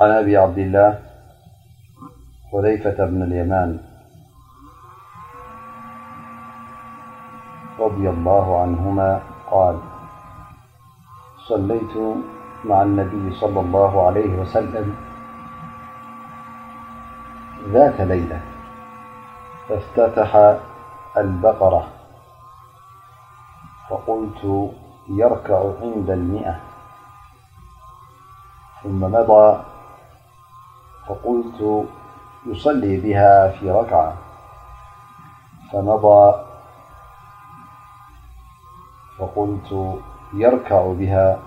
أبي عبد الله خذيفة بن اليمان رضي الله عنهما قال صليت مع النبي صلى الله عليه وسلم ذات ليلة فافتتح البقرة فقلت يركع عند المئة ثم مضى فقلت يصلي بها في ركعة ىفقلت يركع بها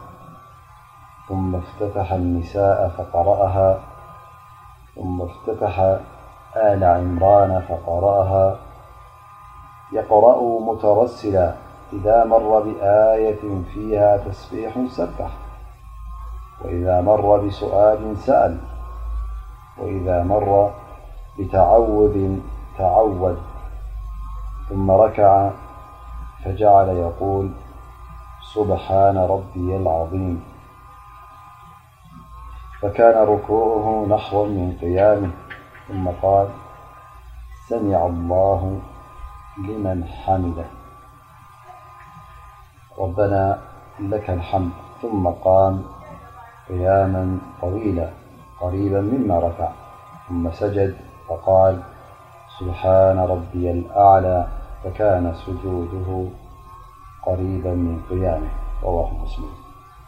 ثم افتتح النساء فقرأها ثم افتتح آل عمران فقرأها يقرأ مترسلا وإذا مر بآية فيها تسبيح سبح وإذا مر بسؤال سأل وإذا مر بتعود تعود ثم ركع فجعل يقول سبحان ربي العظيم فكان ركوعه نحوا من قيامه ثم قال سمع الله لمن حمدة ربنا لك الحم ثم قام قياما طويلاريبا مما رع م سجد فقال سبحان ربي الأعلى فكان سجوده قريبا من قيامهممذيفة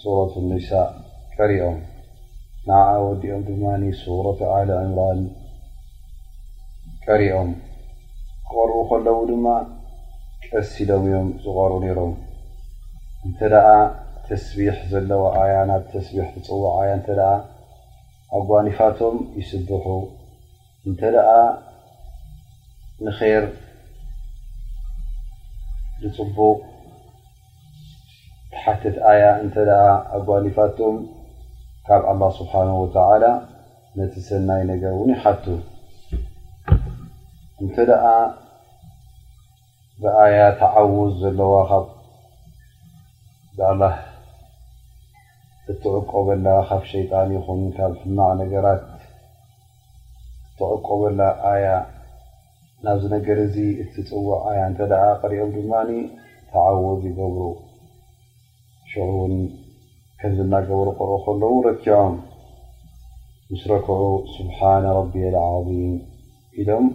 ሱረት ኒሳእ ቀሪኦም ንዓኣ ወዲኦም ድማ ሱረት ኣል ዕምራን ቀሪኦም ክቐርኡ ከለዉ ድማ ቀስ ኢሎም እዮም ዝቐርኡ ነይሮም እንተ ተስቢሕ ዘለዋ ኣያ ናብ ተስቢሕ ትፅውዕ ኣያ እንተ ኣጓኒፋቶም ይስብሑ እንተ ንር ንፅቡቕ ትሓትት ኣያ እንተ ኣጓሊፋቶም ካብ ኣላህ ስብሓን ወተዓላ ነቲ ሰናይ ነገር እውን ይሓቱ እንተ ደኣ ብኣያ ተዓውዝ ዘለዋ ካብ ብኣላህ እትዕቆበላ ካብ ሸይጣን ይኹን ካብ ሕማቕ ነገራት እትዕቆበላ ኣያ ናብዚ ነገር እዚ እትጽውዕ ኣያ እንተ ቀሪኦም ድማ ተዓውድ ይገብሩ ሽዑ ውን ከምዚ እናገበሩ ክቅርኡ ከለዉ ረኪዖም ምስ ረክዑ ስብሓነ ረቢየ ልዓዚም ኢሎም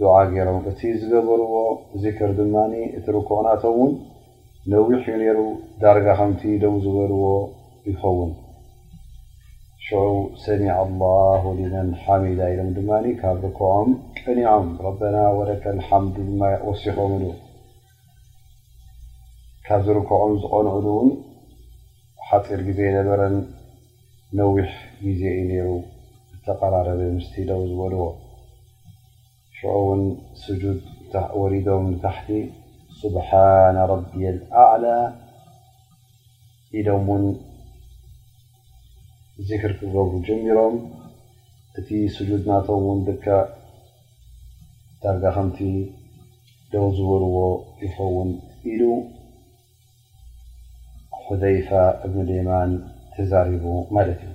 ዱዓ ገይሮም እቲ ዝገበርዎ ዚክር ድማ እቲ ርኩዕ ናቶም ውን ነዊሕ እዩ ነይሩ ዳርጋ ከምቲ ደው ዝበልዎ ይኸውን ሽዑ ሰሚዐ ኣላሁ ሊመን ሓሚዳ ኢሎም ድማ ካብ ርኮዖም ቀኒዖም ረበና ወለከል ሓምዱ ድማ ወሲኾምሉ ካብዚ ርኮዖም ዝቐንዑሉ እውን ሓፂር ግዜ ኣይነበረን ነዊሕ ግዜ እዩ ነይሩ እተቐራረበ ምስቲ ደው ዝበልዎ ሽዑ ውን ስጁድ ወሪዶም ንታሕቲ ሱብሓነ ረቢየል ኣዕላ ኢሎም ውን ዚክር ክገብሩ ጀሚሮም እቲ ስጁድ ናቶም ውን ልክዕ ዳርጋ ከምቲ ደው ዝበልዎ ይኸውን ኢሉ ሑዘይፋ እብኒ ልየማን ተዛሪቡ ማለት እዩ።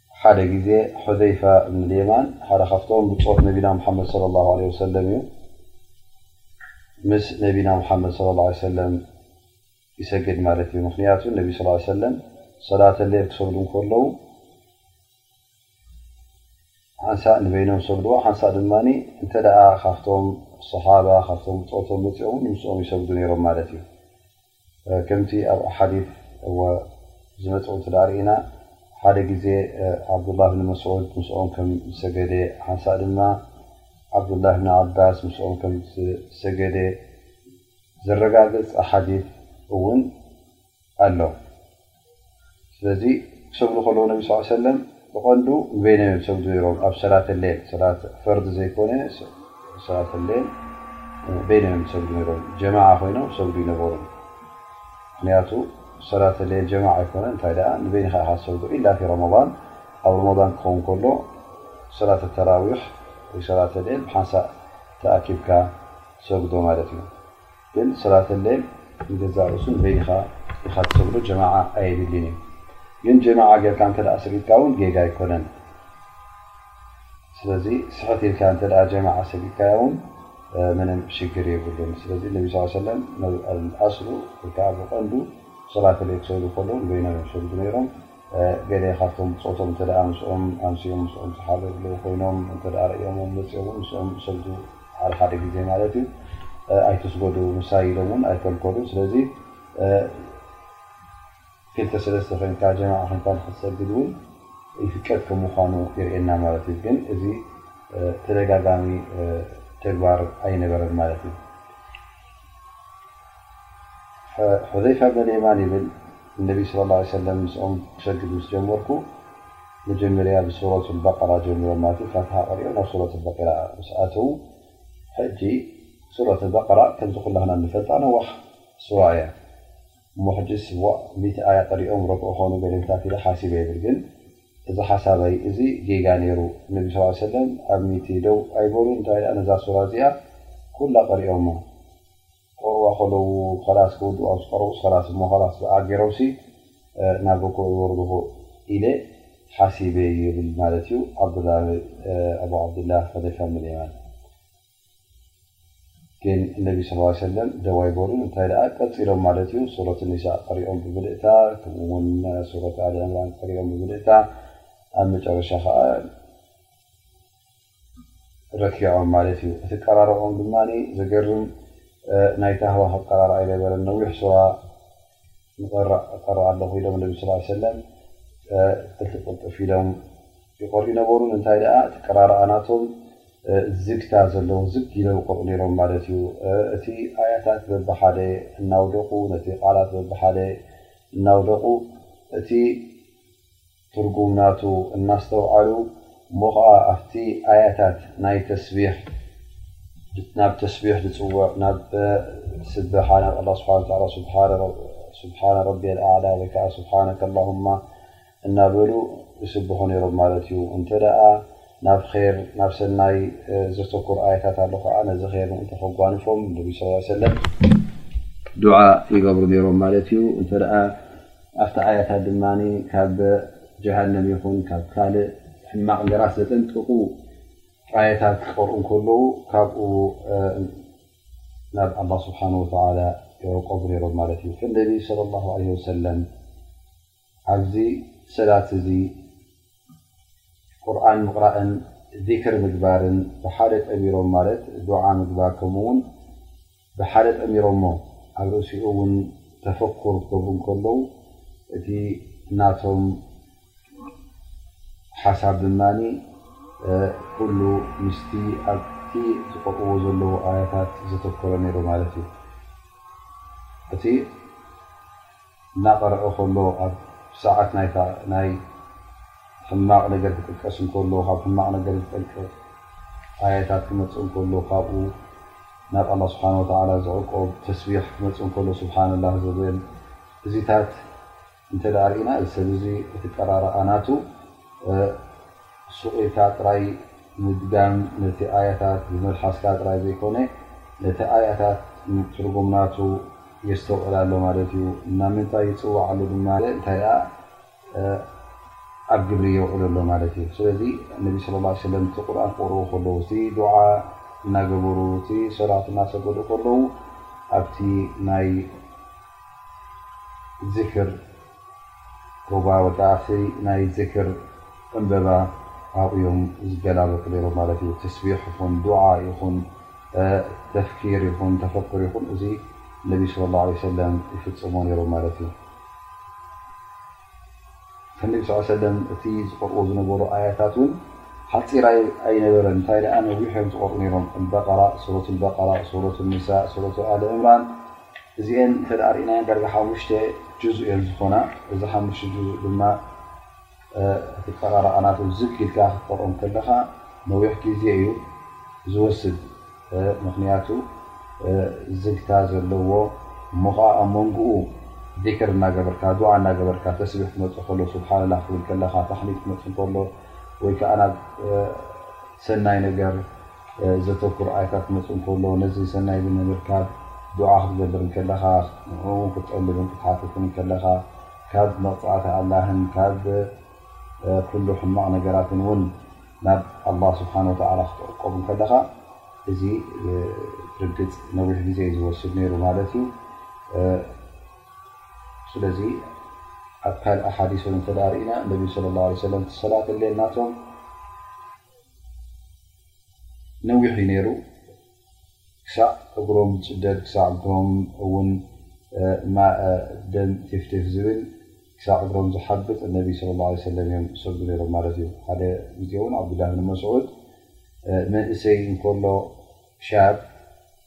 ሓደ ግዜ ሑዘይፋ እብኒ ልየማን ሓደ ካብቶም ብጾት ነቢና ሙሓመድ ሶለ ላሁ ዓለይሂ ወሰለም እዩ። ምስ ነቢና ሙሓመድ ሶለ ላሁ ዓለይሂ ወሰለም ይሰግድ ማለት እዩ። ምኽንያቱ ነቢ ሰለላሁ ዓለይሂ ወሰለም ሶላተ ሌል ክሰግዱ እንከለዉ ሓንሳእ ንበይኖም ዝሰግድዎ ሓንሳእ ድማ እንተ ደኣ ካብቶም ሰሓባ ካብቶም ብጾቶም መጺኦም እውን ምስኦም ይሰግዱ ነይሮም ማለት እዩ። ከምቲ ኣብ ኣሓዲት ዝመፅኡ እንተ ርእና ሓደ ግዜ ዓብዱላህ ብኒ መስዑድ ምስኦም ከም ዝሰገደ ሓንሳእ ድማ ዓብዱላህ ብኒ ዓባስ ምስኦም ከም ዝሰገደ ዘረጋግፅ ኣሓዲት እውን ኣሎ። ስለዚ ክሰግዱ ከለዉ ነቢ ስ ሰለም ብቐንዱ ንበይኖም እዮም ዝሰግዱ ነሮም ኣብ ሰላት ሌል ሰላት ፈርዲ ዘይኮነ ሰላት ሌል በይኖም እዮም ዝሰግዱ ነሮም ጀማዓ ኮይኖም ክሰግዱ ይነበሩ ምክንያቱ ሰላት ሌል ጀማዓ ኣይኮነ እንታይ ደኣ ንበይኒካ ኢካ ዝሰግዱ ኢላ ፊ ሮሞን ኣብ ሮሞን ክኸውን ከሎ ሰላት ተራዊሕ ወይ ሰላት ሌል ብሓንሳእ ተኣኪብካ ትሰግዶ ማለት እዩ ግን ሰላት ሌል ንገዛእ ርእሱ ንበይንኻ ኢኻ ትሰግዶ ጀማዓ ኣየድሊን እዩ ግን ጀማዓ ጌርካ እንተ ሰጊድካ ውን ጌጋ ኣይኮነን ስለዚ ስሕት ኢልካ እንተ ጀማዓ ሰጊድካያ ውን ምንም ሽግር የብሉን ስለዚ ነቢ ስ ሰለም ኣኣስሉ ወይከዓ ብቀንዱ ሰላት ሌል ክሰግዱ ከለዉ ንበይኖም እዮም ሰግዱ ነይሮም ገለ ካብቶም ብጾቶም እንተ ምስኦም ኣምስዮም ምስኦም ዝሓድሩ ኣለዉ ኮይኖም እንተ ረእዮምም መጺኦም ውን ምስኦም ዝሰግዱ ሓደ ሓደ ግዜ ማለት እዩ ኣይትስገዱ ምሳይ ኢሎም ውን ኣይከልከሉን ስለዚ ክልተ ሰለስተ ኮንካ ጀማዓ ኮንካ ንክትሰግድ ውን ይፍቀድ ከም ምኳኑ ይርእየና ማለት እዩ ግን እዚ ተደጋጋሚ ተግባር ኣይነበረን ማለት እዩ ሑዘይፋ ብን ኣልየማን ይብል ንነቢ ስ ላ ሰለ ምስኦም ክሰግድ ምስ ጀመርኩ መጀመርያ ብሱረት በራ ጀሚሮም ማለት ዩ ፋትሃ ቀሪኦ ናብ ሱረ በራ ምስ ኣተዉ ሕጂ ሱረ በራ ከምዚ ኩላክና ንፈልጣ ነዋሕ ሱራ እያ እሞ ሕጂ ስዋ ሚት ኣያ ቀሪኦም ረክዑ ኮኑ ገሊምታት ኢለ ሓሲበ ይብል ግን እዚ ሓሳበይ እዚ ጌጋ ነይሩ ነቢ ስ ሰለ ኣብ ሚት ደው ኣይበሉ እንታይ ነዛ ሱራ እዚኣ ኩላ ቀሪኦማ ክቀርቡዋ ከለዉ ኸላስ ክውድኡ ኣብ ዝቀረቡስ ኸላስ እሞ ኸላስ በኣ ጌሮምሲ ናብ ርኩዕ ይወርዱኹ ኢለ ሓሲበ ይብል ማለት እዩ ዓብዱላህ ኣቡ ዓብዱላህ ሑዘይፋ ብን የማን። ግን እነቢ ሰለላሁ ዓለይሂ ወሰለም ደው ኣይበሉን እንታይ ደኣ ቀጺሎም ማለት እዩ ሱረት ኒሳእ ቀሪኦም ብምልእታ ከምኡ እውን ሱረት ኣሊ ዕምራን ቀሪኦም ብምልእታ ኣብ መጨረሻ ከኣ ረኪዖም ማለት እዩ። እቲ ኣቀራርባኦም ድማ ዘገርም ናይ ታህዋኽ ኣቀራርባ ኣይነበረን። ነዊሕ ሱራ ንቐርእ እቐርእ ኣለኹ ኢሎም ነቢ ሰለላሁ ዓለይሂ ወሰለም ቅልጥፍ ቅልጥፍ ኢሎም ይቐርኡ ነበሩ። ንምንታይ ደኣ እቲ ኣቀራርባ ናቶም ዝግታ ዘለዎ ዝግ ኢሎም ይቐርኡ ነይሮም ማለት እዩ። እቲ ኣያታት በብሓደ እናውደቑ ነቲ ቃላት በብሓደ እናውደቑ እቲ። ትርጉም ናቱ እናስተውዓሉ እሞ ኸኣ ኣብቲ ኣያታት ናይ ተስቢሕ ናብ ተስቢሕ ዝጽውዕ ናብ ስብሓ ናብ ኣላ ስብሓን ተላ ስብሓን ረቢየል ኣዕላ ወይ ከኣ ስብሓነከ ኣላሁማ እናበሉ ይስብሑ ነይሮም ማለት እዩ እንተ ደኣ ናብ ኼር ናብ ሰናይ ዘተኩር ኣያታት ኣሎ ከኣ ነዚ ኼር ምእንቲ ከጓንፎም ነቢ ስ ሰለም ዱዓ ይገብሩ ነይሮም ማለት እዩ እንተ ኣብቲ ኣያታት ድማ ካብ ጀሃነም ይኹን ካብ ካልእ ሕማቕ ገራት ዘጠንቅቑ ኣያታት ክቐርኡ እንከለዉ ካብኡ ናብ ኣላ ስብሓን ወተላ የዕቆቡ ነይሮም ማለት እዩ ፈነቢ ስለ ላ ለ ወሰለም ኣብዚ ሰላት እዚ ቁርን ምቕራእን ዚክር ምግባርን ብሓደ ጠሚሮም ማለት ዱዓ ምግባር ከምኡውን ብሓደ ጠሚሮሞ ኣብ ርእሲኡ ውን ተፈኩር ክገብሩ እንከለዉ እቲ ናቶም ሓሳብ ድማ ኩሉ ምስቲ ኣብቲ ዝቀርኡዎ ዘለዉ ኣያታት ዘተኮረ ነይሩ ማለት እዩ። እናቐረዐ ከሎ ኣብ ሰዓት ናይታ ናይ ሕማቕ ነገር ክጥቀስ እንከሎ ካብ ሕማቕ ነገር ዝጠንቅቕ ኣያታት ክመጽእ እንከሎ ካብኡ ናብ ኣላህ ስብሓን ወተዓላ ዝዕቆብ ተስቢሕ ክመጽእ እንከሎ ስብሓንላህ ዝብል እዚታት እንተ ርኢና እዚ ሰብ እዚ እቲ ቀራርኣ ናቱ ሱቕ ኢልካ ጥራይ ምድጋም ነቲ ኣያታት ብመልሓስካ ጥራይ ዘይኮነ ነቲ ኣያታት ትርጉም ናቱ የስተውዕል ኣሎ ማለት እዩ ናብ ምንታይ ይጽዋዕ ኣሎ ድማ እንታይ ደኣ ኣብ ግብሪ የውዕሎ ኣሎ ማለት እዩ ስለዚ ነቢ ስለ ላ ሰለም እቲ ቁርን ክቕርኡ ከለዉ እቲ ዱዓ እናገበሩ እቲ ሰላት እናሰገዱ ከለዉ ኣብቲ ናይ ዚክር ሩባ ወዳእቲ ናይ ዝክር ዕንበባ ኣብኡ እዮም ዝገላበጡ ነይሮም ማለት እዩ። ተስቢሕ ይኹን ዱዓ ይኹን ተፍኪር ይኹን ተፈኩር ይኹን እዚ ነቢ ሰለላሁ ዓለይሂ ወሰለም ይፍፅምዎ ነይሮም ማለት እዩ። ከም ነቢ ሰለላሁ ዓለይሂ ወሰለም እቲ ዝቀርኡዎ ዝነበሩ ኣያታት እውን ሓፂር ኣይነበረን እንታይ ደኣ ነዊሕ እዮም ዝቀርኡ ነይሮም ኣልበቀራ፣ ሱረቱል በቀራ፣ ሱረቱል ኒሳ፣ ሱረቱ ኣሊ ዕምራን፣ እዚኤን እንተ ርኢናየን ዳርጋ ሓሙሽተ ጁዙ እየን ዝኾና። እዚ ሓሙሽተ ጁዙ ድማ ክትጠቃረቀናቱ ዝግ ኢልካ ክትቀርኦም ከለኻ ነዊሕ ግዜ እዩ ዝወስድ ምኽንያቱ ዝግታ ዘለዎ እሞ ኸዓ ኣብ መንጉኡ ዚክር እናገበርካ ዱዓ እናገበርካ ተስቢሕ ክመፅእ ከሎ ሱብሓነላህ ክትብል ከለኻ ታሕሚድ ክመፅእ ከሎ ወይ ከዓ ናብ ሰናይ ነገር ዘተኩር ኣያታት ክመጽእ እንከሎ፣ ነዚ ሰናይ እዚ ንምርካብ ዱዓ ክትገብር እንከለኻ፣ ንዕኡ ክትጠልብን ክትሓትትን እንከለኻ፣ ካብ መቕጻዕቲ ኣላህን ካብ ኩሉ ሕማቕ ነገራትን እውን ናብ ኣላህ ስብሓነሁ ወተዓላ ክትዕቆብ እንከለኻ፣ እዚ ብርግጽ ነዊሕ ግዜ እዩ ዝወስድ ነይሩ ማለት እዩ። ስለዚ ኣብ ካልእ ሓዲስ እውን እንተድኣ ርኢና፣ ነብዩ ሰለላሁ ዓለይሂ ወሰለም እቲ ሰላት ሌል ናቶም፣ ነዊሕ እዩ ነይሩ ክሳዕ እግሮም ዝጭደድ ክሳዕ እግሮም እውን ደም ቲፍቲፍ ዝብል ክሳዕ እግሮም ዝሓብጥ ነቢ ስለ ላ ሰለም እዮም ዝሰግዱ ነይሮም ማለት እዩ ሓደ ግዜ እውን ዓብዱላ ብን መስዑድ መንእሰይ እንከሎ ሻብ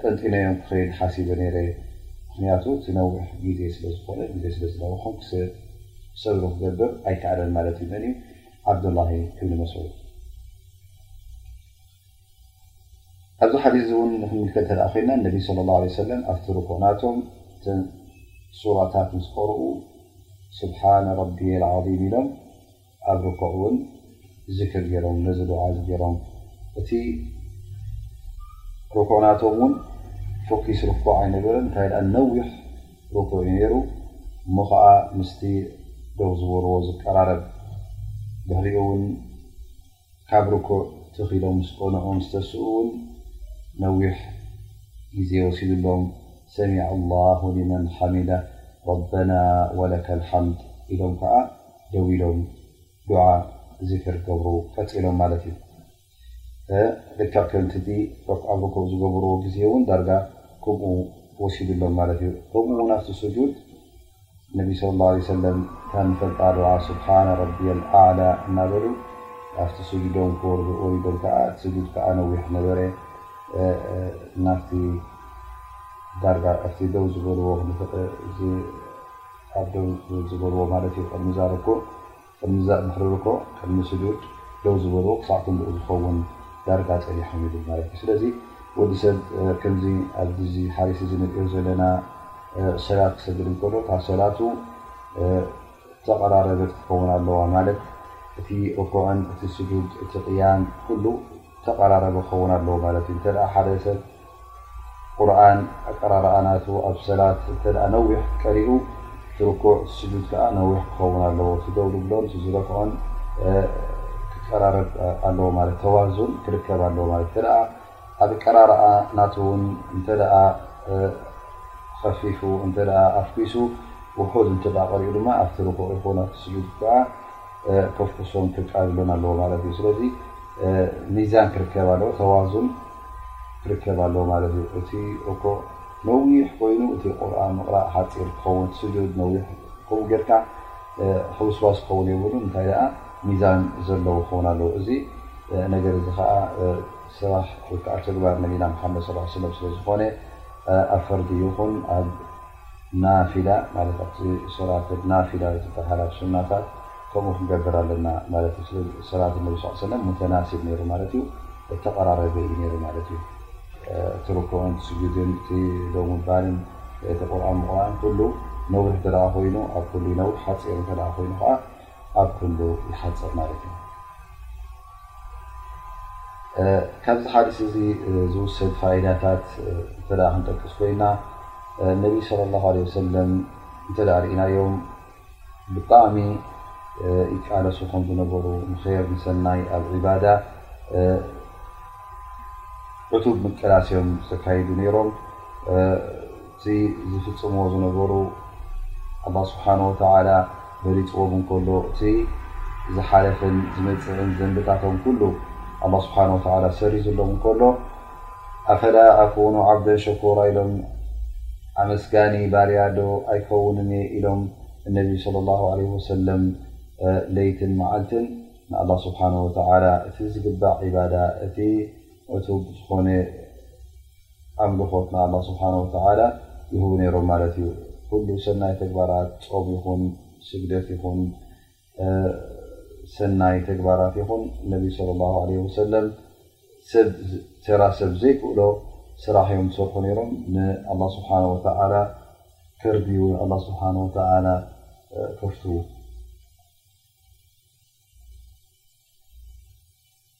ጠንጢነዮም ክኸይድ ሓሲበ ነይረ ምኽንያቱ እቲ ነዊሕ ግዜ ስለ ዝኾነ ግዜ ስለ ዝነውሖም ክስዕብ ሰብሪ ክገብር ኣይከኣለን ማለት እዩ መን እዩ ዓብዱላሂ እብኒ መስዑድ ኣብዚ ሓዲስ እዚ እውን ንክንምልከት ተደኣ ኮይና ነቢ ስለ ላ ለ ሰለም ኣብቲ ርኩዕ ናቶም እተን ሱራታት ምስ ቀርኡ ስብሓነ ረቢየ ዓም ኢሎም ኣብ ርኩዕ እውን ዚክር ገይሮም ነዚ ዱዓ እዚ ገይሮም እቲ ርኩዕ ናቶም እውን ፎኪስ ርኩዕ ኣይነበረን እንታይ ደኣ ነዊሕ ርኩዕ እዩ ነይሩ እሞ ከዓ ምስቲ ደው ዝበልዎ ዝቀራረብ ድሕሪኡ እውን ካብ ርኩዕ ተኺሎም ምስ ቆንዑ ምስ ተስኡ እውን ነዊሕ ግዜ ወሲዱሎም ሰሚዐ ኣላሁ ሊመን ሓሚዳ ረበና ወለከል ሓምድ ኢሎም ከዓ ደው ኢሎም ዱዓ ዚክር ክገብሩ ቀፂሎም ማለት እዩ። ልክዕ ከምቲ እቲ ኣብ ርኩዕ ዝገበርዎ ግዜ እውን ዳርጋ ከምኡ ወሲዱሎም ማለት እዩ። ከምኡ እውን ኣብቲ ሱጁድ ነቢ ስለ ላ ለ ሰለም እታ ንፈልጣ ድዓ ስብሓነ ረቢየል ኣዕላ እናበሉ ናብቲ ስጁዶም ክወርዱ ወሪዶም ከዓ እቲ ስጁድ ከዓ ነዊሕ ነበረ ናብቲ ዳርጋ ኣብቲ ደው ዝበልዎ ኣብ ደው ዝበልዎ ማለት እዩ ቅድሚ እዛ ርኩዕ ቅድሚ ዛእ ምሕርር እኮ ቅድሚ ስዱድ ደው ዝበሉ ክሳዕ ክንድኡ ዝኸውን ዳርጋ ጸኒሖም ይብል ማለት እዩ ስለዚ ወዲ ሰብ ከምዚ ኣብዚ እዚ ሓሪስ እዚ ንርእዮ ዘለና ሰላት ክሰግድ እንከሎ እታ ሰላቱ ተቐራረበት ክትከውን ኣለዋ ማለት እቲ ርኩዕን እቲ ስዱድ እቲ ቅያም ኩሉ ተቐራረበ ክኸውን ኣለዎ ማለት እዩ እንተ ሓደ ሰብ ቁርኣን ኣቀራርኣ ናቱ ኣብ ሰላት እንተ ነዊሕ ቀሪኡ እቲ ርኩዕ እቲ ስጁድ ከኣ ነዊሕ ክኸውን ኣለዎ እቲ ደው ዝብሎን እቲ ዝረፍዖን ክቀራረብ ኣለዎ ማለት ተዋዙን ክርከብ ኣለዎ ማለት እንተ ኣብ ቀራርኣ ናቱ ውን እንተ ኸፊፉ እንተ ኣፍኲሱ ውሑድ እንተ ቀሪኡ ድማ ኣብቲ ርኩዕ ይኹን ኣብቲ ስጁድ ከኣ ከፍኩሶን ክቃልሎን ኣለዎ ማለት እዩ ስለዚ ሚዛን ክርከብ ኣለዎ ተዋዙን ርከብ ኣለዎ ማለት እዩ እቲ ሩኩዕ ነዊሕ ኮይኑ እቲ ቁርን ምቅራእ ሓፂር ክኸውን እቲ ስጁድ ነዊሕ ከምኡ ጌርካ ሕውስዋስ ክኸውን የብሉን እንታይ ደኣ ሚዛን ዘለዎ ክኸውን ኣለዎ እዚ ነገር እዚ ከዓ ስራሕ ወይከዓ ተግባር ነቢና መሓመድ ሰለላሁ ዐለይሂ ወሰለም ስለዝኾነ ኣብ ፈርዲ ይኹን ኣብ ናፊላ ማለት ኣብቲ ሶላት ናፊላ ወይ ትበሃል ኣብ ሱናታት ከምኡ ክንገብር ኣለና ማለት እዩ። ስለዚ ሶላት ነቢ ስ ሰለም ሙተናሲብ ነይሩ ማለት እዩ እተቐራረበ እዩ ነይሩ ማለት እዩ። እቲ ርኩዕን እቲ ስጁድን እቲ ደው ምባልን እቲ ቁርኣን ምቕራእን ኩሉ ነዊሕ እንተደኣ ኮይኑ ኣብ ኩሉ ይነውሕ ሓፂር እንተደኣ ኮይኑ ከዓ ኣብ ኩሉ ይሓጽር ማለት እዩ። ካብዚ ሓዲስ እዚ ዝውሰድ ፋይዳታት እንተ ክንጠቅስ ኮይና ነቢ ስለ ላሁ ለ ወሰለም እንተ ርእናዮም ብጣዕሚ ይቃለሱ ከም ዝነበሩ ንር ንሰናይ ኣብ ዒባዳ ዕቱብ ምቅላሲ እዮም ዘካይዱ ነይሮም። እዚ ዝፍጽምዎ ዝነበሩ ኣላህ ስብሓን ወተዓላ በሊጽዎም እንከሎ እቲ ዝሓለፍን ዝመጽእን ዘንብታቶም ኩሉ ኣላህ ስብሓን ወተዓላ ሰሪዙሎም እንከሎ ኣፈላ ኣኩኑ ዓብደን ሸኩራ ኢሎም ኣመስጋኒ ባርያ ዶ ኣይከውንን እየ ኢሎም እነቢዪ ስለ ላሁ ዓለይሂ ወሰለም ለይትን መዓልትን ንኣላህ ስብሓን ወተዓላ እቲ ዝግባእ ዒባዳ እቲ ዕቱብ ዝኾነ ኣምልኾት ንኣላህ ስብሓነሁ ወተዓላ ይህቡ ነይሮም ማለት እዩ። ኩሉ ሰናይ ተግባራት ጾም ይኹን ስግደት ይኹን ሰናይ ተግባራት ይኹን ነቢይ ሰለላሁ ዓለይሂ ወሰለም ተራ ሰብ ዘይክእሎ ስራሕ እዮም ዝሰርሑ ነይሮም። ንኣላህ ስብሓነሁ ወተዓላ ከርድዩ ንኣላህ ስብሓነሁ ወተዓላ ከፍትዉ።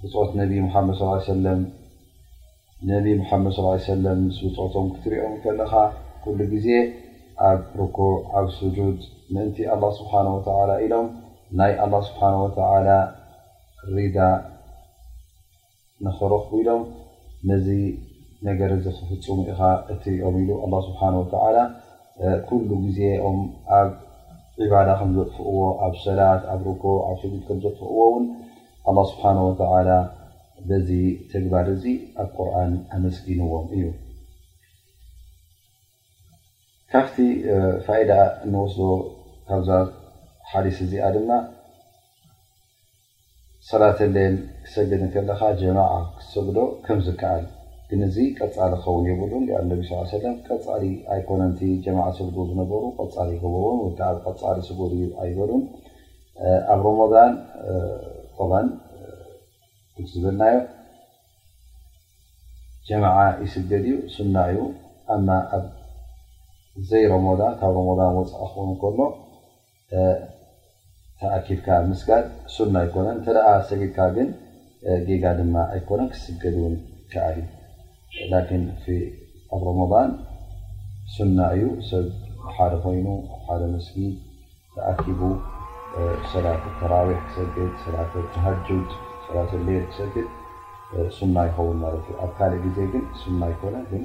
ብጾት ነቢ ሙሓመድ ሰለላሁ ዓለይሂ ወሰለም፣ ነቢ ሙሓመድ ሰለላሁ ዓለይሂ ወሰለም ምስ ብጾቶም ክትሪኦም ከለኻ ኩሉ ግዜ ኣብ ርኩዕ ኣብ ሱጁድ ምእንቲ ኣላህ ስብሓነሁ ወተዓላ ኢሎም ናይ ኣላህ ስብሓነሁ ወተዓላ ሪዳ ንኽረኽቡ ኢሎም ነዚ ነገር እዚ ክፍጽሙ ኢኻ እትሪኦም ኢሉ ኣላህ ስብሓነሁ ወተዓላ ኩሉ ግዜኦም ኣብ ዒባዳ ከም ዘጥፍእዎ ኣብ ሰላት ኣብ ርኩዕ ኣብ ስጁድ ከም ዘጥፍእዎ ውን ኣላህ ስብሓነሁ ወተዓላ በዚ ተግባር እዚ ኣብ ቁርኣን ኣመስጊንዎም እዩ። ካብቲ ፋይዳ እንወስዶ ካብዛ ሓዲስ እዚኣ ድማ ሰላት ሌል ክትሰግድ እንከለኻ ጀማዓ ክትሰግዶ ከም ዝከኣል ግን እዚ ቀጻሊ ክኸውን የብሉን ሊኣን ነቢ ስ ሰለም ቀጻሊ ኣይኮነን እቲ ጀማዓ ዝሰግድዎ ዝነበሩ ቀጻሊ ኣይገበዎን ወይ ከዓ ብቀጻሊ ስገዱ እዩ ኣይበሉን ኣብ ሮሞዳን ጠባን እቲ ዝበልናዮ ጀማዓ ይስገድ እዩ ሱና እዩ ኣማ ኣብ ዘይሮሞዳን ካብ ሮሞዳን ወፃኢ ክኸውን ከሎ ተኣኪብካ ምስጋድ ሱና ኣይኮነን እንተ ሰጊድካ ግን ጌጋ ድማ ኣይኮነን ክስገድ ውን ይከኣል እዩ ላኪን ኣብ ሮሞባን ሱና እዩ ሰብ ሓደ ኮይኑ ኣብ ሓደ መስጊድ ተኣኪቡ ሰላት ተራዊሕ ክሰግድ ሰላት ተሃጁድ ሰላት ሌል ክሰግድ ሱና ይኸውን ማለት እዩ ኣብ ካልእ ግዜ ግን ሱና ኣይኮነ ግን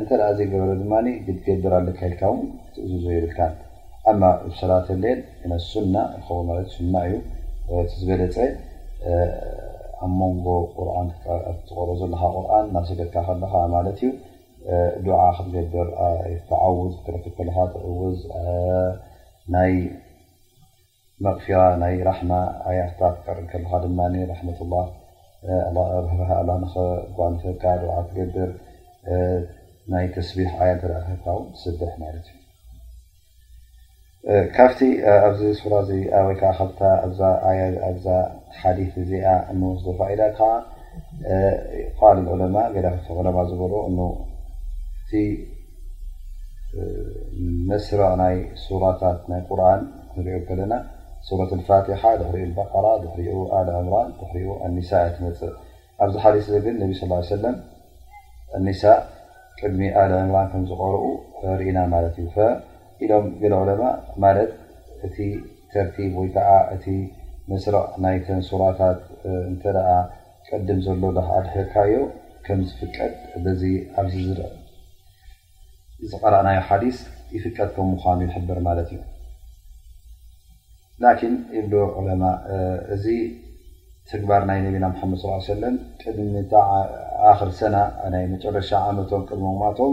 እንተ ዘይገበረ ድማ ክትገብር ኣለካ ኢልካ ውን ክትእዝዞ የብልካን ኣማ ብ ሰላት ሌል ምን ሱና ይኸውን ማለት ዩ ሱና እዩ እቲ ዝበለፀ ኣብ መንጎ ቁርን ትቕርኦ ዘለካ ቁርን ናብ ሰገድካ ከለካ ማለት እዩ ዱዓ ክትገብር ተዓውዝ ክትረክብ ከለካ ትዕውዝ ናይ መቕፊራ ናይ ራሕማ ኣያትታት ክትዕርግ ከለኻ ድማ ራሕመቱላህ ርህራሀ ኣላህ ንኸጓንፈካ ዱዓ ትገብር ናይ ተስቢሕ ኣያ እንተ ረኺብካ ውን ትስብሕ ማለት እዩ ካብቲ ኣብዚ ሱራ እዚ ወይ ከዓ ካብታ ኣዛ ኣያ ኣዛ ሓዲ እዚኣ እንወስዶ ፋኢዳ ከዓ ቃል ዑለማ ገዳ ክፍ ዑለማ ዝበሎ እ እቲ መስርዕ ናይ ሱራታት ናይ ቁርን ክንሪኦ ከለና ሱረት ልፋትሓ ድሕሪ በራ ድሪ ኣልዕምራን ድሪ ኣኒሳ እያ ትመፅእ ኣብዚ ሓዲስ እዚ ግን ነቢ ስ ሰለም ኣኒሳ ቅድሚ ኣልዕምራን ከምዝቀርኡ ርኢና ማለት እዩ ኢሎም ገለ ዑለማ ማለት እቲ ተርቲብ ወይ ከዓ እቲ መስርዕ ናይተን ሱራታት እንተ ቅድም ዘሎ ድካ ኣድሕርካዮ ከምዝፍቀድ በዚ ኣብዚ ዝርአ ዝቀራእናዮ ሓዲስ ይፍቀድ ከም ምዃኑ ይሕብር ማለት እዩ ላኪን ይብሉ ዑለማእ እዚ ተግባር ናይ ነቢና ሓመድ ስ ሰለም ቅድሚ ኣክር ሰና ናይ መጨረሻ ዓመቶም ቅድሚ ማቶም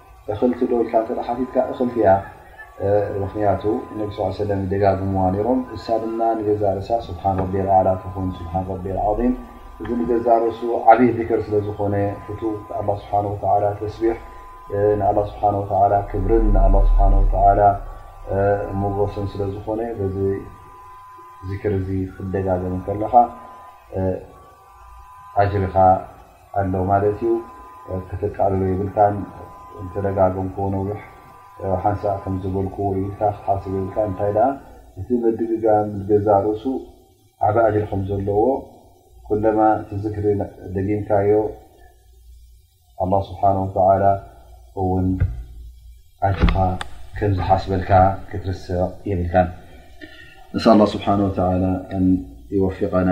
እክልቲ ዶ ኢልካ እንተ ሓቲትካ እክልቲ እያ ምክንያቱ ነቢ ስ ሰለም ይደጋግምዋ ነሮም እሳ ድማ ንገዛ ርእሳ ስብሓን ረቢ ኣላ ትኹን ስብሓን ረቢ ዓም እዚ ንገዛ ርእሱ ዓብዪ ዚክር ስለ ዝኾነ ፍቱ ንኣ ስብሓ ወላ ተስቢሕ ንኣላ ስብሓ ወላ ክብርን ንኣላ ስብሓ ወላ ሞጎስን ስለ ዝኾነ በዚ ዚክር እዚ ክትደጋገም ከለኻ ኣጅሪኻ ኣሎ ማለት እዩ ከተቃልሎ የብልካን ተደጋገምክዎ ነዊሕ ሓንሳእ ከም ዝበልክዎ ኢልካ ክትሓስብ የብልካን እንታይ ደኣ እቲ ምድግጋም ንገዛእ ርእሱ ዓቢ ኣጅሪ ከም ዘለዎ ኩለማ እቲ ዝክሪ ደጊምካዮ ኣላህ ስብሓን ወተዓላ እውን ኣጅርኻ ከም ዝሓስበልካ ክትርስዕ የብልካን ነስኣል ኣላህ ስብሓን ወተዓላ ኣን ይወፊቀና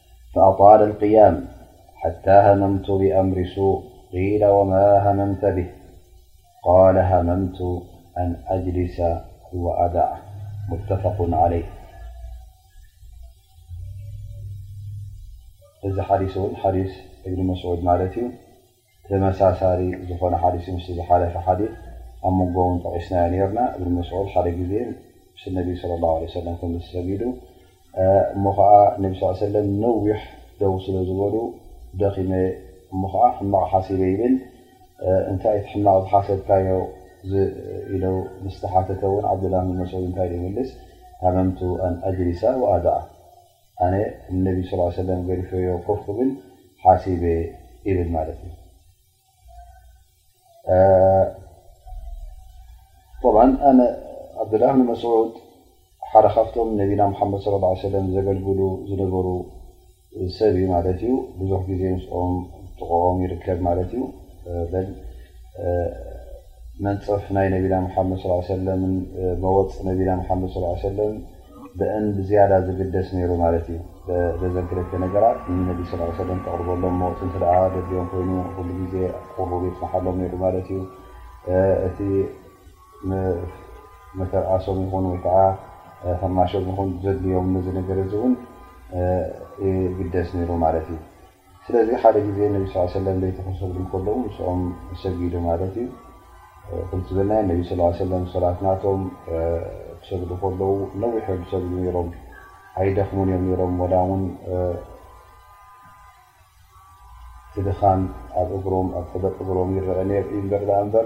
فأطال القيام حتى هممت بأمر سوء قيل وما هممت به قال هممت أن أجلس وأبع متفق عليه حديثحديث بن مسعود ماتي ተመሳሳሊ ዝኾነ ሓዲስ እዩ። ምስቲ ዝሓለፈ ሓዲት ኣብ መንጎ ውን ጠቒስናዮ ኔርና። እብን መስዑድ ሓደ ግዜ ምስ ነቢ ሰለላሁ ዓለይሂ ወሰለም ከምዚ ሰጊዱ እሞ ኸኣ ነቢ ሰለላሁ ዓለይሂ ወሰለም ነዊሕ ደው ስለ ዝበሉ ደኺመ እሞ ኸኣ ሕማቕ ሓሲበ ይብል። እንታይ እቲ ሕማቕ ዝሓሰብካዮ ኢሉ ምስ ተሓተተ ውን ዓብዱላህ እብን መስዑድ እንታይ ኢሉ ይምልስ? ሃመምቱ ኣን ኣጅሊሰ ወኣዳዕ። ኣነ ንነቢ ስ ሰለም ገዲፈዮ ኮፍ ክብል ሓሲበ ይብል ማለት እዩ ብ ዓብድላ ብኒ መስዑድ ሓደ ካብቶም ነቢና ሓመድ ص ه ሰለ ዘገልግሉ ዝነበሩ ሰብ እዩ ማለት እዩ ብዙሕ ግዜ ምስኦም ጥቕኦም ይርከብ ማለት እዩ መንፀፍ ናይ ነቢና ሓመድ ሰለ መወፅ ነቢና ሓመድ ሰለ በእን ብዝያዳ ዝግደስ ነይሩ ማለት እዩ። በዘን ክልተ ነገራት ንነቢ ሰለላሁ ዓለይሂ ወሰለም ከቕርበሎም መወጽ እንተደኣ ደልዮም ኮይኑ ኩሉ ግዜ ቁሩብ የጽንሓሎም ነይሩ ማለት እዩ። እቲ መተርኣሶም ይኹን ወይ ከዓ ከማሾም ይኹን ዘድልዮም ነዚ ነገር እዚ እውን ይግደስ ነይሩ ማለት እዩ። ስለዚ ሓደ ግዜ ነቢ ስ ሰለም ለይቲ ክሰግዱ ከለዉ ምስኦም ሰጊዱ ማለት እዩ ክምቲ ዝበልናዮ ነቢ ስ ሰለም ሶላት ናቶም ክሰግዱ ከለዉ ነዊሕ እዮም ዝሰግዱ ነይሮም ኣይደኽሙን እዮም ነሮም ወላ ውን እቲ ድኻም ኣብ እግሮም ኣብ ጠበጥ እግሮም ይረአ ነይሩ እዩ እበር ዳኣ እምበር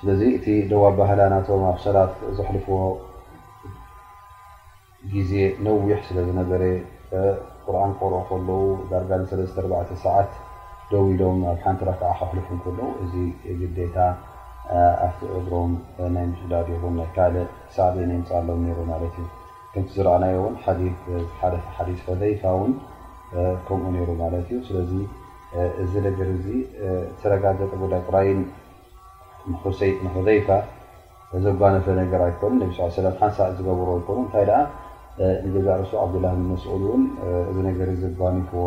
ስለዚ እቲ ደው ኣባህላ ናቶም ኣብ ሰላት ዘሕልፍዎ ግዜ ነዊሕ ስለ ዝነበረ ቁርን ክቅርኡ ከለዉ ዳርጋ ንሰለስተ ኣርባዕተ ሰዓት ደው ኢሎም ኣብ ሓንቲ ረክዓ ከሕልፉ ከለዉ እዚ ግዴታ ኣብቲ እግሮም ናይ ምሽዳድ ይኹን ናይ ካልእ ሳዕቤን የምፅኣሎም ነይሩ ማለት እዩ። ከምቲ ዝረኣናዮ እውን ሓሓለፈ ሓዲስ ሑዘይፋ እውን ከምኡ ነይሩ ማለት እዩ። እዚ ነገር እዚ ዝተረጋገጠ ጉዳይ ጥራይ ንኹዘይፋ ዘጓነፈ ነገር ኣይኮኑ ነ ስ ሰለ ሓንሳእ ዝገበሩ ኣይኮኑ እንታይ ደኣ ንገዛ ርሱ ዓብዱላ መስኡል እውን እዚ ነገር ዘጓኒፍዎ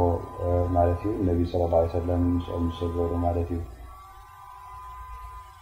ማለት እዩ ነቢ ስለ ላ ሰለም ምስኦም ዝሰገሩ ማለት እዩ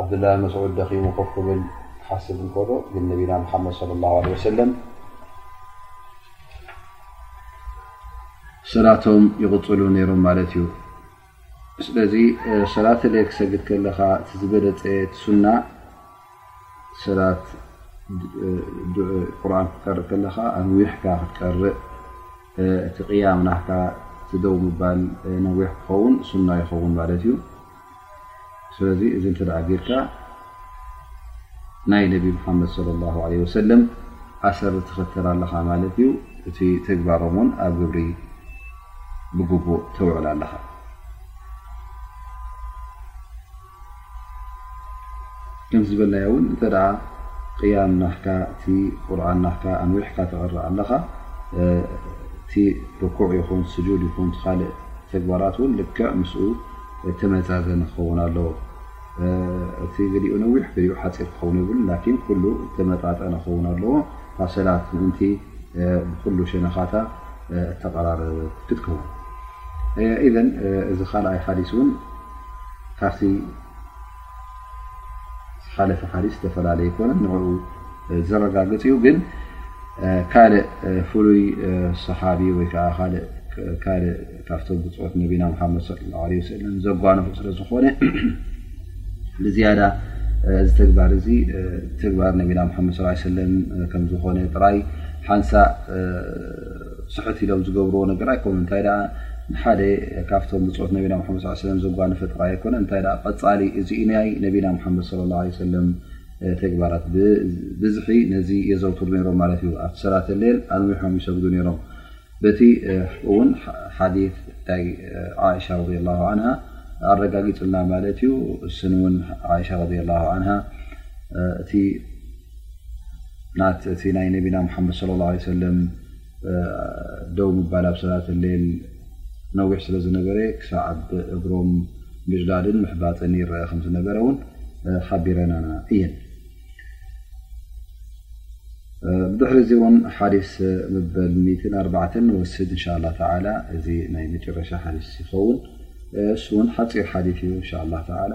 ዓብዱላ መስዑድ ደኺሙ ኮፍ ክብል ክሓስብ እንከሎ ግን ነቢና መሓመድ ለ ላ ለ ወሰለም ሰላቶም ይቕፅሉ ነይሮም ማለት እዩ ስለዚ ሰላተለ ክሰግድ ከለኻ እቲ ዝበለፀ ሱና ሰላት ቁርን ክትቀርእ ከለኻ ኣንዊሕካ ክትቀርእ እቲ ቅያም ናትካ ደው ምባል ነዊሕ ክኸውን ሱና ይኸውን ማለት እዩ ስለዚ እዚ እንተ ጌርካ ናይ ነቢ ሙሓመድ ለ ላ ለ ወሰለም ኣሰር ትኽተል ኣለኻ ማለት እዩ እቲ ተግባሮም ውን ኣብ ግብሪ ብግቡእ ተውዕል ኣለኻ ከምቲ ዝበልናዮ እውን እንተ ቅያም ናትካ እቲ ቁርን ናትካ ኣንዊሕካ ተቕርእ ኣለኻ እቲ ርኩዕ ይኹን ስጁድ ይኹን ካልእ ተግባራት እውን ልክዕ ምስኡ እተመዛዘን ክኸውን ኣለዎ እቲ ገሊኡ ነዊሕ ገሊኡ ሓፂር ክኸውን የብሉ ላኪን ኩሉ እተመጣጠነ ክኸውን ኣለዎ ካብ ሰላት ምእንቲ ብኩሉ ሸነኻታ እተቐራረበ ክትከውን ኢዘን እዚ ካልኣይ ሓዲስ እውን ካብቲ ዝሓለፈ ሓዲስ ዝተፈላለየ ኣይኮነን ንዕኡ ዘረጋግፅ እዩ ግን ካልእ ፍሉይ ሰሓቢ ወይ ከዓ ካልእ ካብቶም ብፅዖት ነቢና ሓመድ ለ ላ ለ ሰለም ዘጓነፉ ስለ ዝኾነ ብዝያዳ እዚ ተግባር እዚ ተግባር ነቢና ሓመድ ስ ሰለም ከምዝኾነ ጥራይ ሓንሳእ ስሕት ኢሎም ዝገብርዎ ነገር ኣይኮኑን እንታይ ደኣ ንሓደ ካብቶም ብፆት ነቢና ሙሓመድ ስ ሰለም ዘጓነፈ ጥራይ ኣይኮነ እንታይ ደኣ ቐፃሊ እዚ ናይ ነቢና ሙሓመድ ስለ ላ ለ ሰለም ተግባራት ብብዝሒ ነዚ የዘውትሩ ነይሮም ማለት እዩ ኣብቲ ሰላት ሌል ኣንዊሖም ይሰግዱ ነይሮም በቲ እውን ሓዲ ናይ ዓእሻ ረ ላ ዓንሃ ኣረጋጊፅልና ማለት እዩ እሱን እውን ዓእሻ ረ ላ ዓንሃ እቲ ናት እቲ ናይ ነቢና ሓመድ صለ ه ع ሰለ ደው ምባል ኣብ ሰላት ሌል ነዊሕ ስለ ዝነበረ ክሳዕ ብ እግሮም ምጅዳድን ምሕባጥን ይረአ ከም ዝነበረ ውን ሓቢረናና እየን ብድሕሪ እዚ እውን ሓዲስ ምበል 4 ንወስድ እንሻ ላ ተ እዚ ናይ መጨረሻ ሓዲስ ይኸውን እሱ ውን ሓፂር ሓዲ እዩ እንሻ ላ ተላ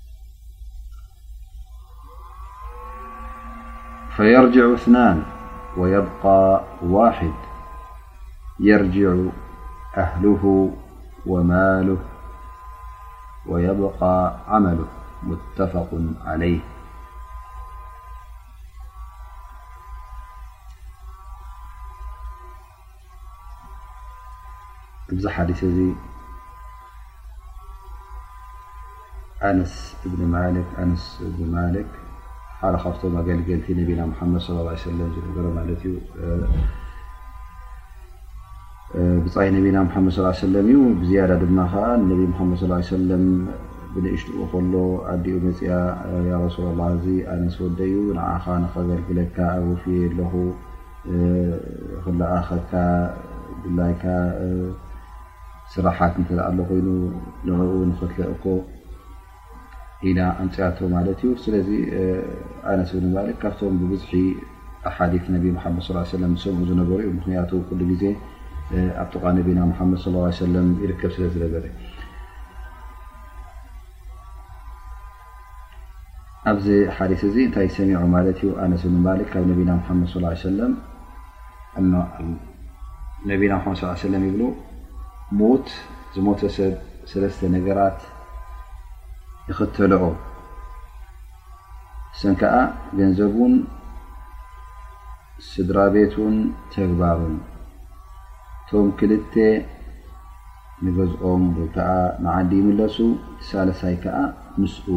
فيرجع اثنان ويبقى واحد يرجع أهله وماله ويبقى عمله متفق عليه እዚ ሓዲስ እዚ ኣነስ እብኒ ማልክ ኣነስ እብኒ ማልክ ሓደ ካብቶም ኣገልገልቲ ነቢና ሙሓመድ ስለ ላ ሰለም ዝነበረ ማለት እዩ ብፃይ ነቢና ሓመድ ስ ሰለም እዩ ብዝያዳ ድማ ከዓ ነቢ ሓመድ ስ ሰለም ብንእሽትኡ ከሎ ኣዲኡ መፅኣ ያ ረሱላ ላ እዚ ኣነስ ወደይ እዩ ንዓኻ ንኸገልግለካ ኣወፍየ ኣለኹ ክለኣኸካ ድላይካ ስራሓት እተ ኣሎ ኮይኑ ንኡ ንክትልእኮ ኢና ኣምፅኣቶ ማለት እዩ ስለዚ ኣነስ ብ ማልክ ካብቶም ብብዝሒ ኣሓዲ ነቢ ሓመድ ስ ሰለም ዝሰምዑ ዝነበሩ ዩ ምክንያቱ ኩሉ ግዜ ኣብ ጥቃ ነቢና ሓመድ ሰለም ይርከብ ስለ ዝነበረ ኣብዚ ሓዲስ እዚ እንታይ ሰሚዑ ማለት እዩ ኣነስ ብን ማልክ ካብ ነቢና ሓመድ ስ ሰለ ነቢና ሓመድ ስ ሰለም ይብሉ ሞት ዝሞተ ሰብ ሰለስተ ነገራት ይኽተልኦ ሰን ከዓ ገንዘቡን ስድራ ቤቱን ተግባሩን እቶም ክልተ ንገዝኦም ወይ ከዓ ንዓዲ ይምለሱ እቲ ሳልሳይ ከዓ ምስኡ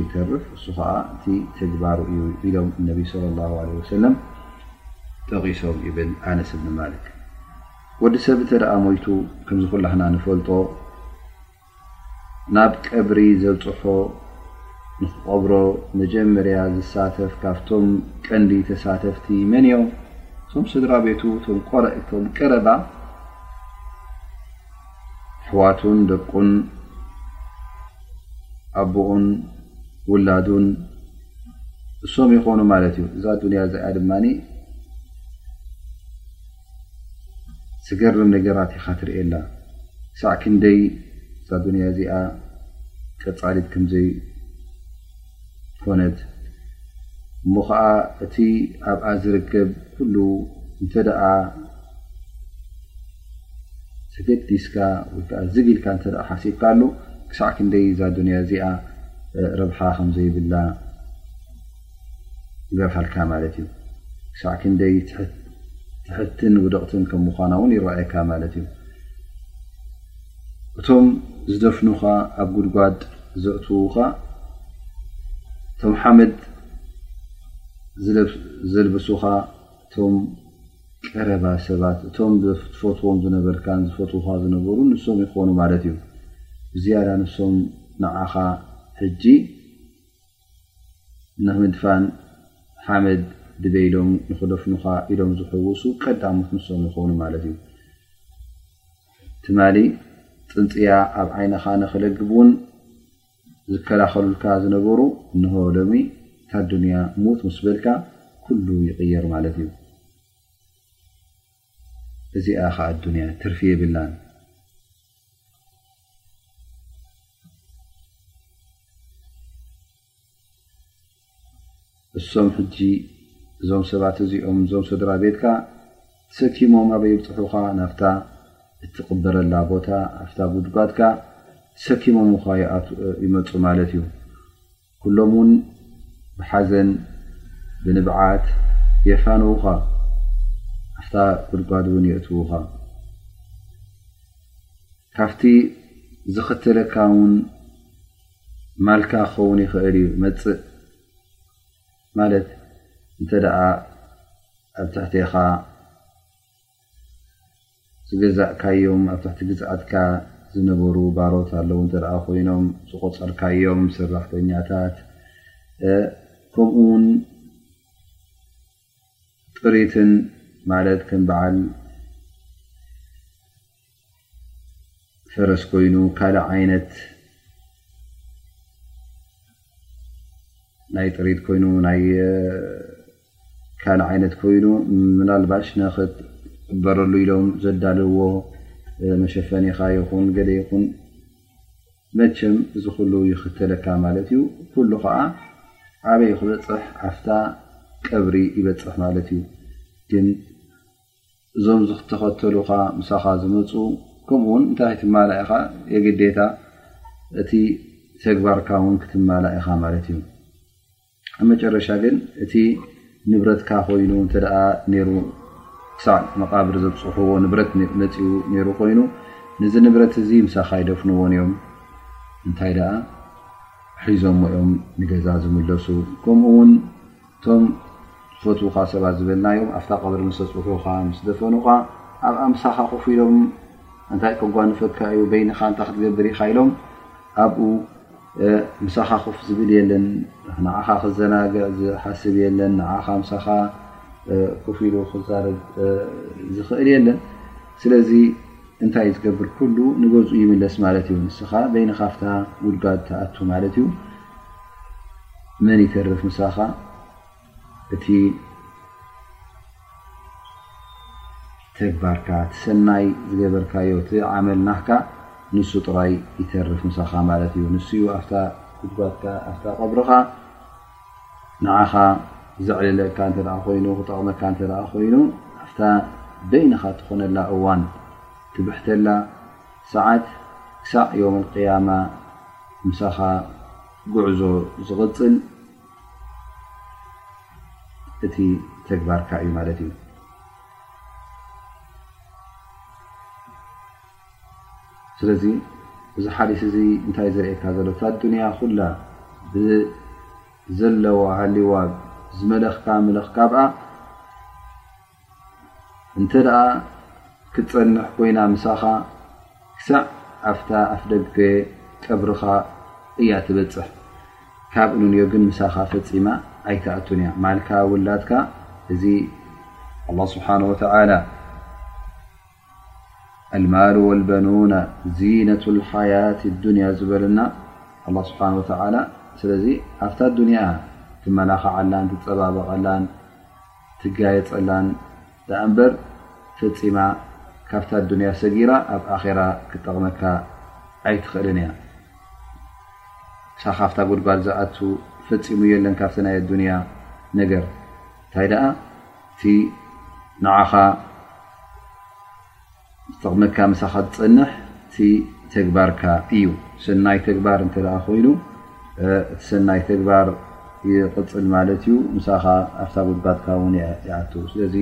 ይተርፍ እሱ ከዓ እቲ ተግባሩ እዩ ኢሎም እነቢ ለ ላ ለ ወሰለም ጠቂሶም ይብል ኣነስ እብኒ ማልክ ወዲ ሰብ እተ ሞይቱ ከምዝኩላክና ንፈልጦ ናብ ቀብሪ ዘብጽሖ ንክቐብሮ መጀመርያ ዝሳተፍ ካብቶም ቀንዲ ተሳተፍቲ መን እዮም? እቶም ስድራ ቤቱ እቶም ቆረ እቶም ቀረባ ኣሕዋቱን ደቁን ኣቦኡን ውላዱን እሶም ይኾኑ ማለት እዩ። እዛ ኣዱንያ እዚኣ ድማ ዝገርም ነገራት ኢኻ ትርእየላ ክሳዕ ክንደይ እዛ ዱንያ እዚኣ ቀጻሊት ከምዘይኮነት እሞ ኸዓ እቲ ኣብኣ ዝርከብ ኩሉ እንተ ተገዲስካ ወይ ከዓ ዝግ ኢልካ እተ ሓሲብካ ኣሉ ክሳዕ ክንደይ እዛ ዱንያ እዚኣ ረብሓ ከምዘይብላ ይበርሃልካ ማለት እዩ ክሳዕ ክንደይ ትሕትን ውድቕትን ከም ምኳና እውን ይረኣየካ ማለት እዩ እቶም ዝደፍኑኻ ኣብ ጉድጓድ ዘእትዉካ እቶም ሓመድ ዘልብሱኻ እቶም ቀረባ ሰባት እቶም ዝፈትዎም ዝነበርካን ዝፈትዉካ ዝነበሩ ንሶም ይኾኑ ማለት እዩ ብዝያዳ ንሶም ንዓኻ ሕጂ ንምድፋን ሓመድ ድበይሎም ንክደፍኑኻ ኢሎም ዝሕውሱ ቀዳሞት ንሶም ይኾኑ ማለት እዩ። ትማሊ ፅንፅያ ኣብ ዓይነኻ ንክለግብ ውን ዝከላኸሉልካ ዝነበሩ እንሆ ሎሚ እታ ዱንያ ሙት ምስ በልካ ኩሉ ይቕየር ማለት እዩ። እዚኣ ከኣ ኣዱንያ ትርፊ የብላን እሶም ሕጂ እዞም ሰባት እዚኦም እዞም ስድራ ቤትካ ሰኪሞም ኣበይ ይብፅሑካ ናፍታ እትቕበረላ ቦታ ኣፍታ ጉድጓድካ ሰኪሞምካ ይመፁ ማለት እዩ ኩሎም ውን ብሓዘን ብንብዓት የፋንዉኻ ኣፍታ ጉድጓድ ውን የእትዉኻ ካብቲ ዝኽተለካ ውን ማልካ ክኸውን ይኽእል እዩ መፅእ ማለት እንተ ኣብ ትሕትኻ ዝገዛእካዮም ኣብ ትሕቲ ግዝኣትካ ዝነበሩ ባሮት ኣለዉ እተ ኮይኖም ዝቆፀርካዮም ሰራሕተኛታት ከምኡ ውን ጥሪትን ማለት ከም በዓል ፈረስ ኮይኑ ካልእ ዓይነት ናይ ጥሪት ኮይኑ ናይ ካልእ ዓይነት ኮይኑ ምናልባሽ ንክትበረሉ ኢሎም ዘዳልዎ መሸፈኒኻ ይኹን ገለ ይኹን መቸም እዚ ኩሉ ይኽተለካ ማለት እዩ ኩሉ ከዓ ኣበይ ክበፅሕ ኣፍታ ቀብሪ ይበፅሕ ማለት እዩ ግን እዞም ዝተኸተሉኻ ምሳኻ ዝመፁ ከምኡ ውን እንታይ ክትማላ ኢኻ የግዴታ እቲ ተግባርካ ውን ክትማላ ኢኻ ማለት እዩ ኣብ መጨረሻ ግን እቲ ንብረትካ ኮይኑ እተ ሩ ክሳዕ መቃብር ዘብፅሕዎ ንብረት መፅኡ ሩ ኮይኑ ነዚ ንብረት እዚ ምሳኻ ይደፍንዎን እዮም እንታይ ደኣ ሒዞሞ እዮም ንገዛ ዝምለሱ ከምኡውን እቶም ዝፈትዉኻ ሰባት ዝበልናዮም ኣብታ ቀብሪ ምስ ኣጽብሑኻ ምስ ደፈኑኻ ኣብኣ ምሳኻ ኮፍ ኢሎም እንታይ ከጓንፈካ እዩ በይንኻ እንታይ ክትገብር ኢኻ ኢሎም ኣብኡ ምሳኻ ኮፍ ዝብል የለን ንዓኻ ክዘናግዕ ዝሓስብ የለን ንዓኻ ምሳኻ ኮፍ ኢሉ ክዛረብ ዝኽእል የለን ስለዚ እንታይ ዝገብር ኩሉ ንገዝኡ ይምለስ ማለት እዩ ንስኻ በይንኻ ፍታ ጉድጋድ ትኣቱ ማለት እዩ መን ይተርፍ ምሳኻ እቲ ተግባርካ ሰናይ ዝገበርካዮ እቲ ዓመል ናካ ንሱ ጥራይ ይተርፍ ምሳኻ ማለት እዩ ንሱ ዩ ኣፍታ ጉድጓትካ ኣፍታ ቐብርኻ ንዓኻ ዘዕልለካ እተ ኮይኑ ክጠቕመካ እተ ኮይኑ ኣፍታ በይንኻ ትኾነላ እዋን ትብሕተላ ሰዓት ክሳዕ ዮውመል ቂያማ ምሳኻ ጉዕዞ ዝቕጽል እቲ ተግባርካ እዩ ማለት እዩ። ስለዚ እዚ ሓዲስ እዚ እንታይ ዘርእየካ ዘሎ እታ ኣዱንያ ኩላ ብዘለዋ ሃልዋ ዝመለኽካ ምለኽካ ብኣ እንተ ክትፀንሕ ኮይና ምሳኻ ክሳዕ ኣፍታ ኣፍደገ ቀብርኻ እያ ትበፅሕ ካብ ንዮ ግን ምሳኻ ፈፂማ ኣይትኣቱን እያ ማልካ ውላድካ እዚ ስብሓ ኣልማሉ ወልበኑና ዚነቱ ልሓያት ኣዱንያ ዝበለና ኣላ ስብሓን ወተዓላ ስለዚ ኣብታ ኣዱንያ ትመላኽዓላን ትፀባበቐላን ትጋየፀላን ደኣ እምበር ፈፂማ ካብታ ኣዱንያ ሰጊራ ኣብ ኣኼራ ክጠቕመካ ኣይትኽእልን እያ ሳኻፍታ ጉድጓድ ዝኣቱ ፈፂሙ የለን ካብቲ ናይ ኣዱንያ ነገር እንታይ ደኣ እቲ ንዓኻ ዝጠቕመካ ምሳኻ ዝፀንሕ እቲ ተግባርካ እዩ ሰናይ ተግባር እንተ ኮይኑ እቲ ሰናይ ተግባር ይቕፅል ማለት እዩ ምሳኻ ኣብታ ጉድጓድካ ውን ይኣት ስለዚ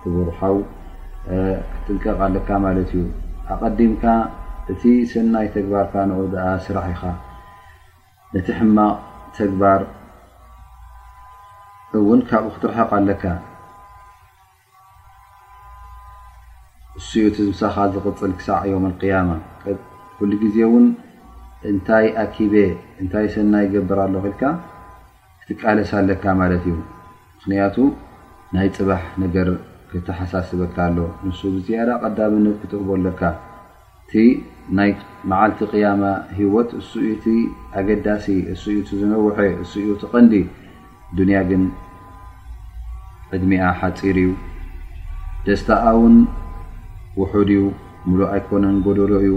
ክቡር ሓው ክትጥንቀቕ ኣለካ ማለት እዩ ኣቐዲምካ እቲ ሰናይ ተግባርካ ንኡ ድኣ ስራሕ ኢኻ እቲ ሕማቕ ተግባር እውን ካብኡ ክትርሕቕ ኣለካ እሱዩ እቲ ዝምሳኻ ዝቕፅል ክሳዕ ዮም ኣልቅያማ ኩሉ ግዜ እውን እንታይ ኣኪቤ እንታይ ሰናይ ገብር ኣለኹ ኢልካ ትቃለስ ኣለካ ማለት እዩ ምክንያቱ ናይ ፅባሕ ነገር ክተሓሳስበካ ኣሎ ንሱ ብዝያዳ ቀዳምነት ክትህቦ ኣለካ እቲ ናይ መዓልቲ ቅያማ ሂወት እሱ እቲ ኣገዳሲ እሱ እቲ ዝነውሐ እሱ እቲ ቀንዲ ዱንያ ግን ዕድሚኣ ሓፂር እዩ ደስታኣ ውን ውሑድ እዩ ሙሉእ ኣይኮነን ጎደሎ እዩ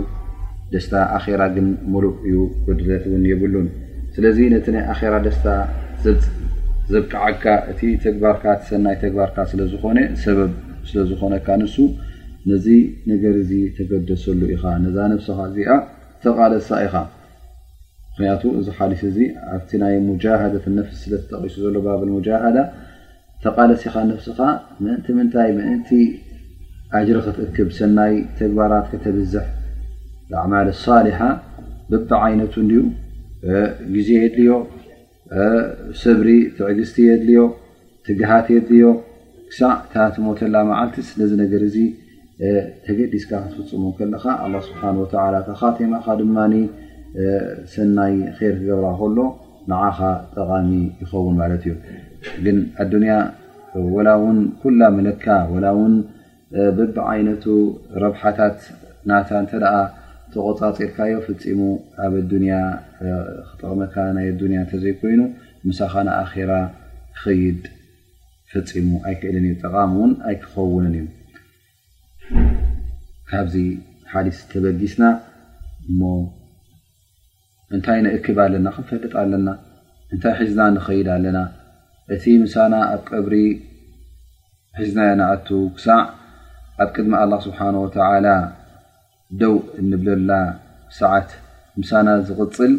ደስታ ኣራ ግን ሙሉእ እዩ ጉድለት ውን የብሉን ስለዚ ነቲ ናይ ኣራ ደስታ ዘብቅዓካ እቲ ተግባርካ ሰናይ ተግባርካ ስለዝኾነ ሰበብ ስለዝኾነካ ንሱ ነዚ ነገር እዚ ተገደሰሉ ኢኻ ነዛ ነብሰኻ እዚኣ ተቓለሳ ኢኻ ምክንያቱ እዚ ሓሊስ እዚ ኣብቲ ናይ ሙጃሃደት ነፍስ ስለተጠቂሱ ዘሎ ባብ ሙጃሃዳ ተቓለስ ኢኻ ነብስኻ ምእንቲ ምንታይ ምእንቲ ኣጅሪ ክትእክብ ሰናይ ተግባራት ከተብዝሕ ኣዕማል ሳሊሓ ብብዓይነቱ እንድዩ ግዜ የድልዮ ስብሪ ትዕግስቲ የድልዮ ትግሃት የድልዮ ክሳዕ እታ ትሞተላ መዓልቲ ስለዚ ነገር እዚ ተገዲስካ ክትፍፅሙ ከለኻ ኣላ ስብሓን ወተላ ተኻቴማኻ ድማ ሰናይ ር ክገብራ ከሎ ንዓኻ ጠቓሚ ይኸውን ማለት እዩ ግን ኣዱንያ ወላ እውን ኩላ መለካ ወላ እውን በቢ ዓይነቱ ረብሓታት ናታ እንተ ኣ ተቖፃፂርካዮ ፍፂሙ ኣብ ኣዱንያ ክጠቕመካ ናይ ኣዱንያ እንተዘይኮይኑ ምሳኻ ንኣኼራ ክኸይድ ፈፂሙ ኣይክእልን እዩ ጠቓሚ ውን ኣይክኸውንን እዩ ካብዚ ሓዲስ ተበጊስና እሞ እንታይ ንእክብ ኣለና ክንፈልጥ ኣለና እንታይ ሒዝና ንኸይድ ኣለና እቲ ምሳና ኣብ ቀብሪ ሒዝናዮ ንኣቱ ክሳዕ ኣብ ቅድሚ ኣላ ስብሓን ወተላ ደው እንብለላ ሰዓት ምሳና ዝቕፅል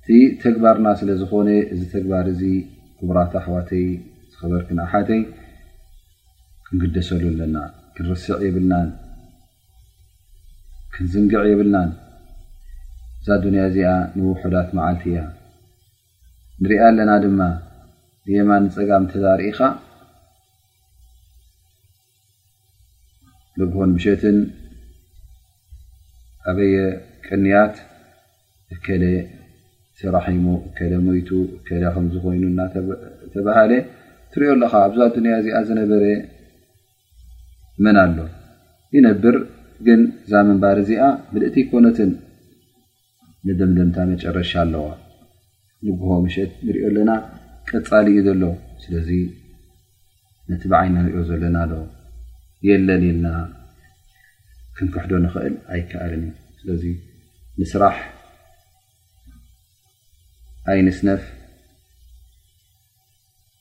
እቲ ተግባርና ስለ ዝኾነ እዚ ተግባር እዚ ክቡራት ኣሕዋተይ ዝኸበርክን ኣሓተይ ክንግደሰሉ ኣለና ክንርስዕ የብልናን ክንዝንግዕ የብልናን እዛ ዱንያ እዚኣ ንውሑዳት መዓልቲ እያ ንሪኣ ኣለና ድማ ንየማን ንፀጋም ተዛርእኻ ንግሆን ምሸትን ኣበየ ቅንያት እከለ ተራሒሙ እከለ ሞይቱ እከለ ከምዚ ኮይኑ እናተባሃለ ትሪኦ ኣለኻ ኣብዛ ኣዱንያ እዚኣ ዝነበረ መን ኣሎ ይነብር ግን እዛ ምንባር እዚኣ ምልእቲ ኣይኮነትን መደምደምታ መጨረሻ ኣለዋ ንግሆ ምሸት ንሪኦ ኣለና ቀፃሊ እዩ ዘሎ ስለዚ ነቲ ብዓይና ንሪኦ ዘለና ዶ የለን ኢልና ክንክሕዶ ንኽእል ኣይከኣልን እዩ ስለዚ ንስራሕ ኣይንስነፍ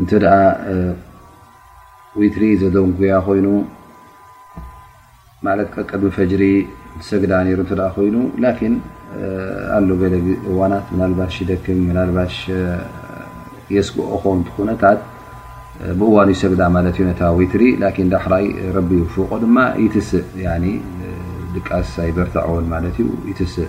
እንተ ዊትሪ ዘደንጉያ ኮይኑ ማለት ቀቅድሚ ፈጅሪ ትሰግዳ ሩ እተ ኮይኑ ላን ኣሉ ገለ እዋናት ምናልባሽ ይደክም ምናልባሽ የስግኦ ከ ትኩነታት ብእዋኑ ይሰግዳ ማለት እዩ ነታ ዊትሪ ን ዳሕራይ ረቢ ይውፍቆ ድማ ይትስእ ድቃስ ኣይበርትዐዎን ማለት እዩ ይትስእ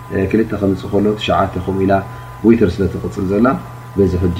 ክልተ ከምፅእ ከሎ ትሽዓተ ከምኡ ኢላ ዊትር ስለትቕፅል ዘላ በዚ ሕጂ